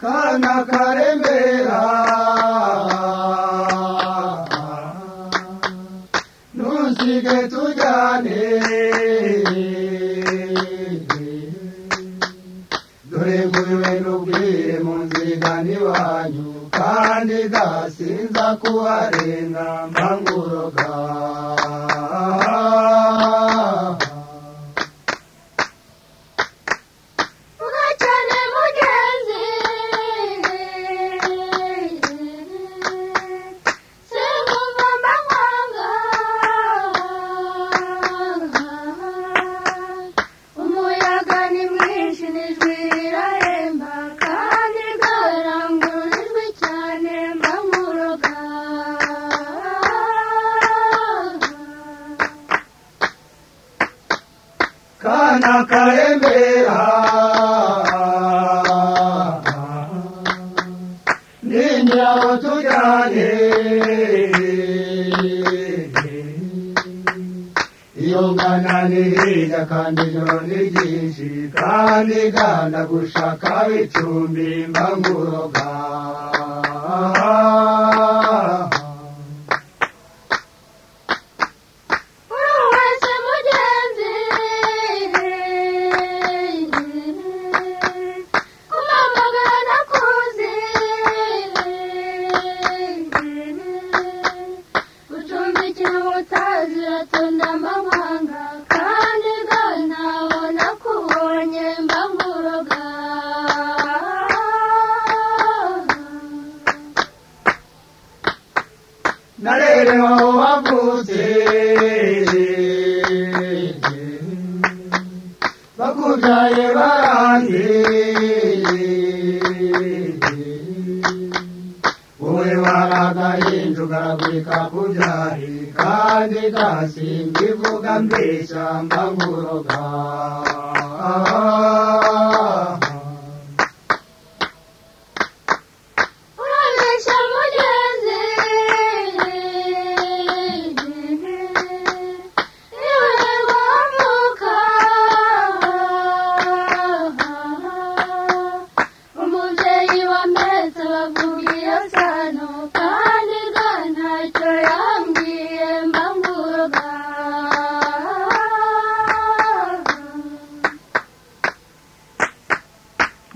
kana karemera ntusige tujyane dore nguriwe n'ubwire mu nziga n'iwanyu kandi gasinza kuharenga mbanguroga kana karemera ninjiraho tujyane iyo ngana ni hirya kandi ijoro ni ryinshi kandi gana gushaka icumbi mbanguroga amahanga kandi ganaho nakubonye mbanguroga narerewe aho wavutse bakubyaye baranze waragahinja ugaragurika kubyari kandi gasimba ivuga mbeshya mbanguroga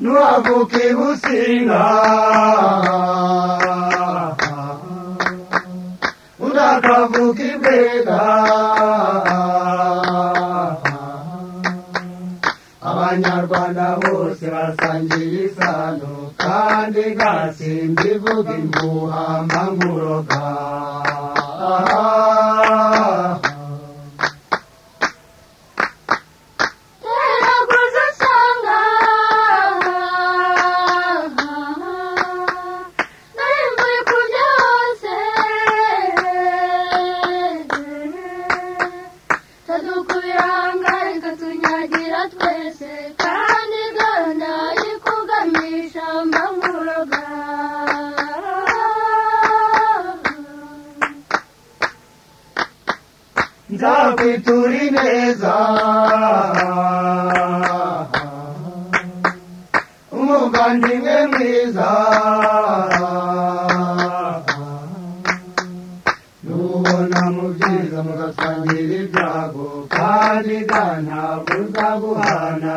nuravuka ibusinga urakavuka ibwega abanyarwanda bose basangiye isano kandi gasimba ivuga impuha mbanguroga twese kandi gahunda ikugamisha mbanguroga nzakwitura ineza umuvandimwe mwiza nubona mu byiza mugasangira ibyago kandi ga ntabwo uzaguhana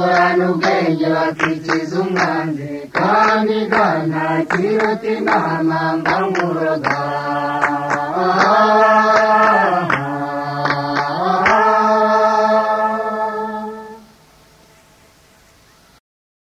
ingorane ubwenge bakikiza umwanzi kandi gana kiroti nta mpamvu nkuroga